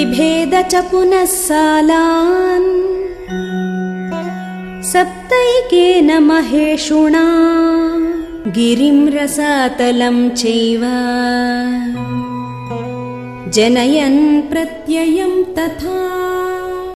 बिभेद च पुनः सालान् सप्तैकेन महेषुणा गिरिं रसातलं चैव। जनयन् प्रत्ययं तथा।